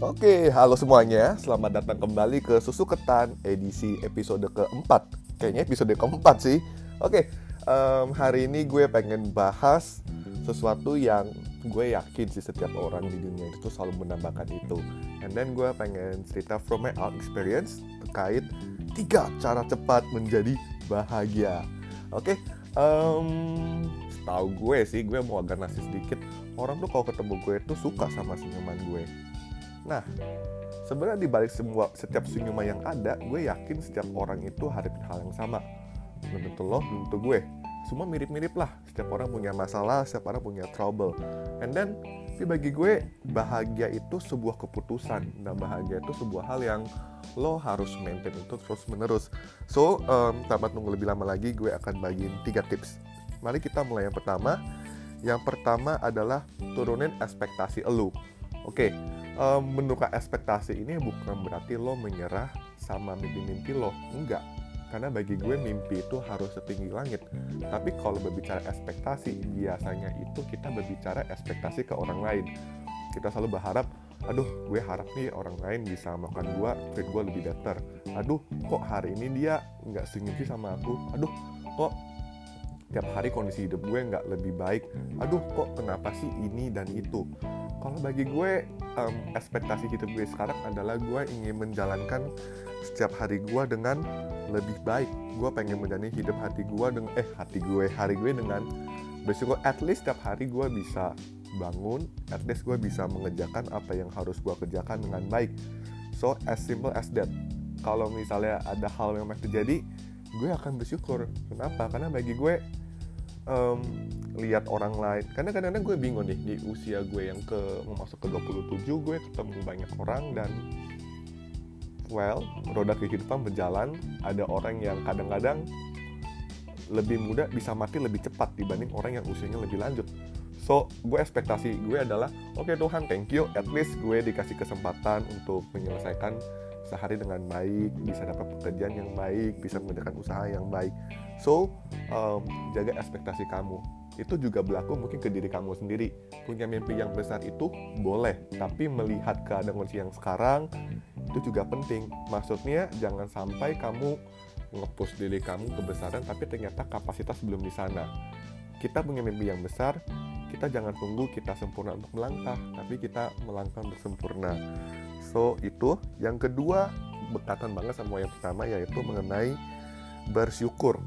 Oke, halo semuanya. Selamat datang kembali ke Susu Ketan edisi episode keempat. Kayaknya episode keempat sih. Oke, um, hari ini gue pengen bahas sesuatu yang gue yakin sih setiap orang di dunia itu selalu menambahkan itu. And then gue pengen cerita from my own experience terkait tiga cara cepat menjadi bahagia. Oke, um, setahu gue sih gue mau agak nasi sedikit. Orang tuh kalau ketemu gue tuh suka sama senyuman gue Nah, sebenarnya di balik semua setiap senyuman yang ada, gue yakin setiap orang itu hadapin hal yang sama. Belum tentu lo, belum gue. Semua mirip-mirip lah. Setiap orang punya masalah, setiap orang punya trouble. And then, tapi bagi gue bahagia itu sebuah keputusan dan bahagia itu sebuah hal yang lo harus maintain itu terus menerus. So, um, tanpa tunggu lebih lama lagi, gue akan bagiin tiga tips. Mari kita mulai yang pertama. Yang pertama adalah turunin ekspektasi lo. Oke, okay, um, menukar ekspektasi ini bukan berarti lo menyerah sama mimpi-mimpi lo. Enggak. Karena bagi gue mimpi itu harus setinggi langit. Tapi kalau berbicara ekspektasi biasanya itu kita berbicara ekspektasi ke orang lain. Kita selalu berharap aduh gue harap nih orang lain bisa makan gue treat gue lebih better. Aduh kok hari ini dia nggak senyum sama aku? Aduh kok tiap hari kondisi hidup gue nggak lebih baik? Aduh kok kenapa sih ini dan itu kalau bagi gue um, ekspektasi hidup gue sekarang adalah gue ingin menjalankan setiap hari gue dengan lebih baik. Gue pengen menjalani hidup hati gue dengan eh hati gue hari gue dengan bersyukur. At least setiap hari gue bisa bangun at least gue bisa mengerjakan apa yang harus gue kerjakan dengan baik. So as simple as that. Kalau misalnya ada hal yang masih terjadi gue akan bersyukur. Kenapa? Karena bagi gue um, lihat orang lain. Karena kadang-kadang gue bingung nih di usia gue yang ke masuk ke 27 gue ketemu banyak orang dan well roda kehidupan berjalan. Ada orang yang kadang-kadang lebih muda bisa mati lebih cepat dibanding orang yang usianya lebih lanjut. So gue ekspektasi gue adalah oke okay, Tuhan thank you. At least gue dikasih kesempatan untuk menyelesaikan sehari dengan baik, bisa dapat pekerjaan yang baik, bisa mengerjakan usaha yang baik. So, um, jaga ekspektasi kamu itu juga berlaku mungkin ke diri kamu sendiri. Punya mimpi yang besar itu boleh tapi melihat keadaan kondisi yang sekarang itu juga penting. Maksudnya jangan sampai kamu ngepush diri kamu kebesaran tapi ternyata kapasitas belum di sana. Kita punya mimpi yang besar kita jangan tunggu kita sempurna untuk melangkah tapi kita melangkah untuk sempurna. So itu. Yang kedua bekatan banget sama yang pertama yaitu mengenai bersyukur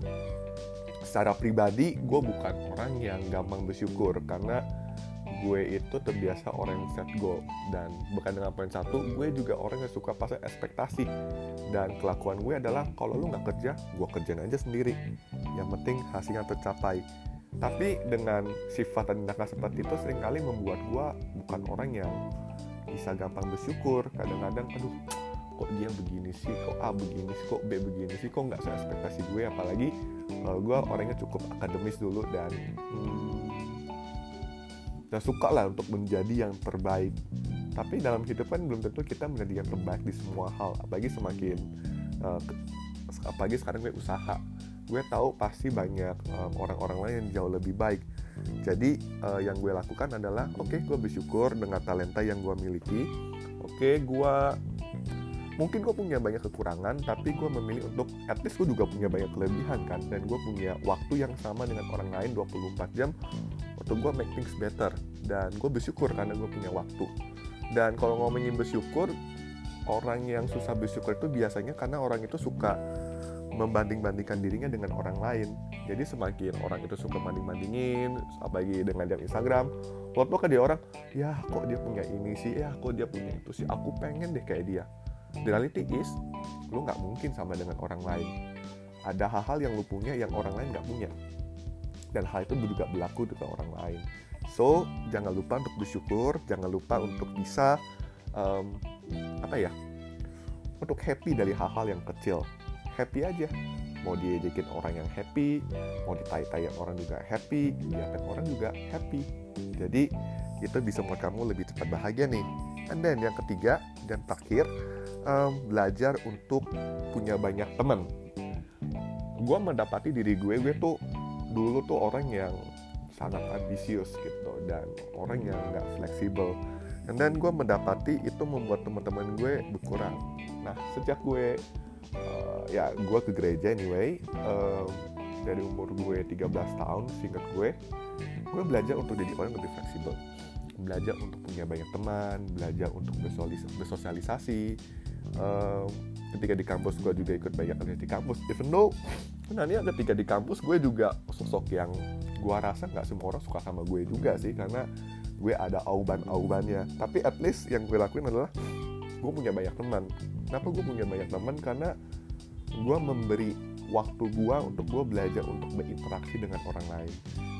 secara pribadi gue bukan orang yang gampang bersyukur karena gue itu terbiasa orang yang set goal. Dan bukan dengan poin satu gue juga orang yang suka pasang ekspektasi. Dan kelakuan gue adalah kalau lu nggak kerja gue kerjain aja sendiri. Yang penting hasilnya tercapai. Tapi dengan sifat dan tindakan seperti itu sering kali membuat gue bukan orang yang bisa gampang bersyukur. Kadang-kadang aduh kok dia begini sih? Kok A begini sih? Kok B begini sih? Kok nggak sesuai ekspektasi gue? Apalagi uh, gue orangnya cukup akademis dulu dan hmm, dan suka lah untuk menjadi yang terbaik. Tapi dalam hidup kan belum tentu kita menjadi yang terbaik di semua hal. Apalagi semakin uh, apalagi sekarang gue usaha. Gue tahu pasti banyak orang-orang lain yang jauh lebih baik. Jadi uh, yang gue lakukan adalah oke okay, gue bersyukur dengan talenta yang gue miliki. Oke okay, gue mungkin gue punya banyak kekurangan tapi gue memilih untuk at least gue juga punya banyak kelebihan kan dan gue punya waktu yang sama dengan orang lain 24 jam untuk gue make things better. Dan gue bersyukur karena gue punya waktu. Dan kalau ngomongin bersyukur orang yang susah bersyukur itu biasanya karena orang itu suka membanding-bandingkan dirinya dengan orang lain. Jadi semakin orang itu suka banding-bandingin apalagi dengan dia Instagram waktu kan dia orang ya kok dia punya ini sih? Ya kok dia punya itu sih? Aku pengen deh kayak dia the reality is lu nggak mungkin sama dengan orang lain. Ada hal-hal yang lu punya yang orang lain nggak punya. Dan hal itu juga berlaku dengan orang lain. So jangan lupa untuk bersyukur jangan lupa untuk bisa um, apa ya untuk happy dari hal-hal yang kecil. Happy aja. Mau diajakin orang yang happy mau ditai-tai orang juga happy diapain orang juga happy. Jadi itu bisa membuat kamu lebih cepat bahagia nih and then yang ketiga dan terakhir um, belajar untuk punya banyak teman. Gue mendapati diri gue gue tuh dulu tuh orang yang sangat ambisius gitu dan orang yang nggak fleksibel. And then gue mendapati itu membuat teman-teman gue berkurang. Nah sejak gue uh, ya gue ke gereja anyway um, dari umur gue 13 tahun singkat gue gue belajar untuk jadi orang lebih fleksibel belajar untuk punya banyak teman belajar untuk bersosialisasi. Um, ketika di kampus gue juga ikut banyak kali di kampus even though sebenarnya ketika di kampus gue juga sosok yang gue rasa nggak semua orang suka sama gue juga sih karena gue ada auban-aubannya. Tapi at least yang gue lakuin adalah gue punya banyak teman. Kenapa gue punya banyak teman? Karena gue memberi waktu gue untuk gue belajar untuk berinteraksi dengan orang lain.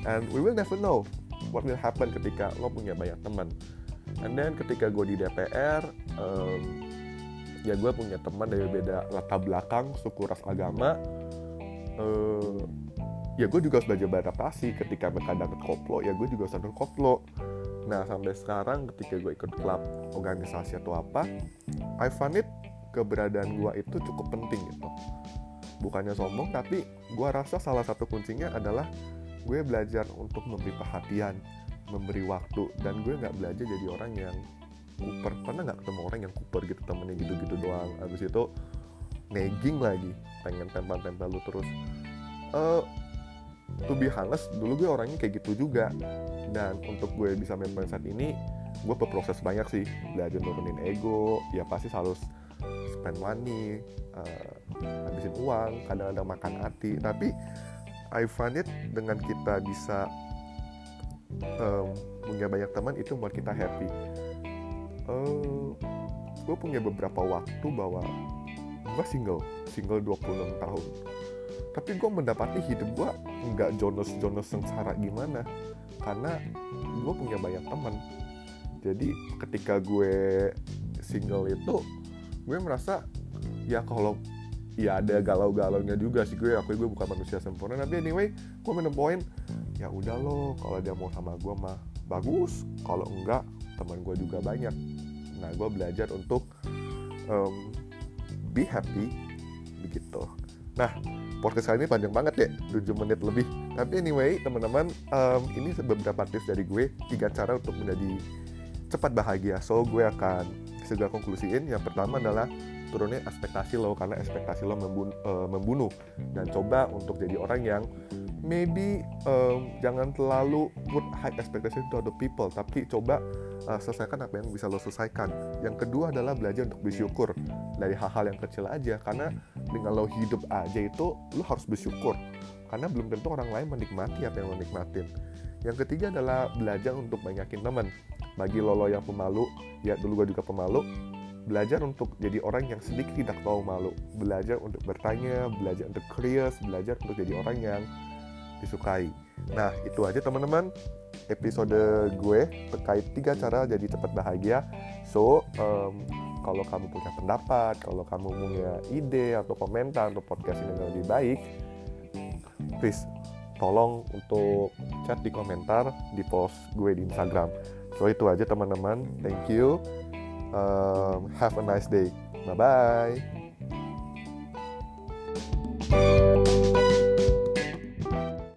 And we will never know what will happen ketika lo punya banyak teman. And then ketika gue di DPR um, ya gue punya teman dari beda latar belakang suku ras agama uh, ya gue juga harus belajar beradaptasi. Ketika mereka dapat koplo ya gue juga harus koplo. Nah sampai sekarang ketika gue ikut klub organisasi atau apa I find it keberadaan gue itu cukup penting gitu. Bukannya sombong tapi gue rasa salah satu kuncinya adalah gue belajar untuk memberi perhatian memberi waktu dan gue nggak belajar jadi orang yang kuper. Pernah nggak ketemu orang yang kuper gitu temennya gitu-gitu doang. Abis itu nagging lagi pengen tempel-tempel lu terus. Uh, to be honest dulu gue orangnya kayak gitu juga. Dan untuk gue bisa main saat ini gue berproses banyak sih. Belajar nurunin ego ya pasti harus spend money uh, habisin uang kadang-kadang makan hati. Tapi I find it dengan kita bisa um, punya banyak teman itu membuat kita happy. Uh, gue punya beberapa waktu bahwa gue single single 26 tahun. Tapi gue mendapati hidup gue nggak Jonas sengsara gimana karena gue punya banyak teman. Jadi ketika gue single itu gue merasa ya kalau ya ada galau-galaunya juga sih gue aku gue bukan manusia sempurna. Tapi anyway gue menemuin ya udah loh kalau dia mau sama gue mah bagus. Kalau enggak teman gue juga banyak. Nah gue belajar untuk um, be happy begitu. Nah podcast kali ini panjang banget ya 7 menit lebih. Tapi anyway teman-teman um, ini beberapa tips dari gue tiga cara untuk menjadi cepat bahagia. So gue akan segera konklusiin. Yang pertama adalah turunin ekspektasi lo karena ekspektasi lo membunuh, uh, membunuh. Dan coba untuk jadi orang yang maybe um, jangan terlalu put high expectation to other people tapi coba uh, selesaikan apa yang bisa lo selesaikan. Yang kedua adalah belajar untuk bersyukur dari hal-hal yang kecil aja karena dengan lo hidup aja itu lo harus bersyukur. Karena belum tentu orang lain menikmati apa yang lo nikmatin. Yang ketiga adalah belajar untuk banyakin teman. Bagi lolo yang pemalu ya dulu gue juga pemalu belajar untuk jadi orang yang sedikit tidak tahu malu belajar untuk bertanya belajar untuk curious belajar untuk jadi orang yang disukai nah itu aja teman-teman episode gue terkait tiga cara jadi cepat bahagia so um, kalau kamu punya pendapat kalau kamu punya ide atau komentar untuk podcast ini lebih baik please tolong untuk chat di komentar di post gue di Instagram So itu aja teman-teman. Thank you. Um, have a nice day. Bye bye.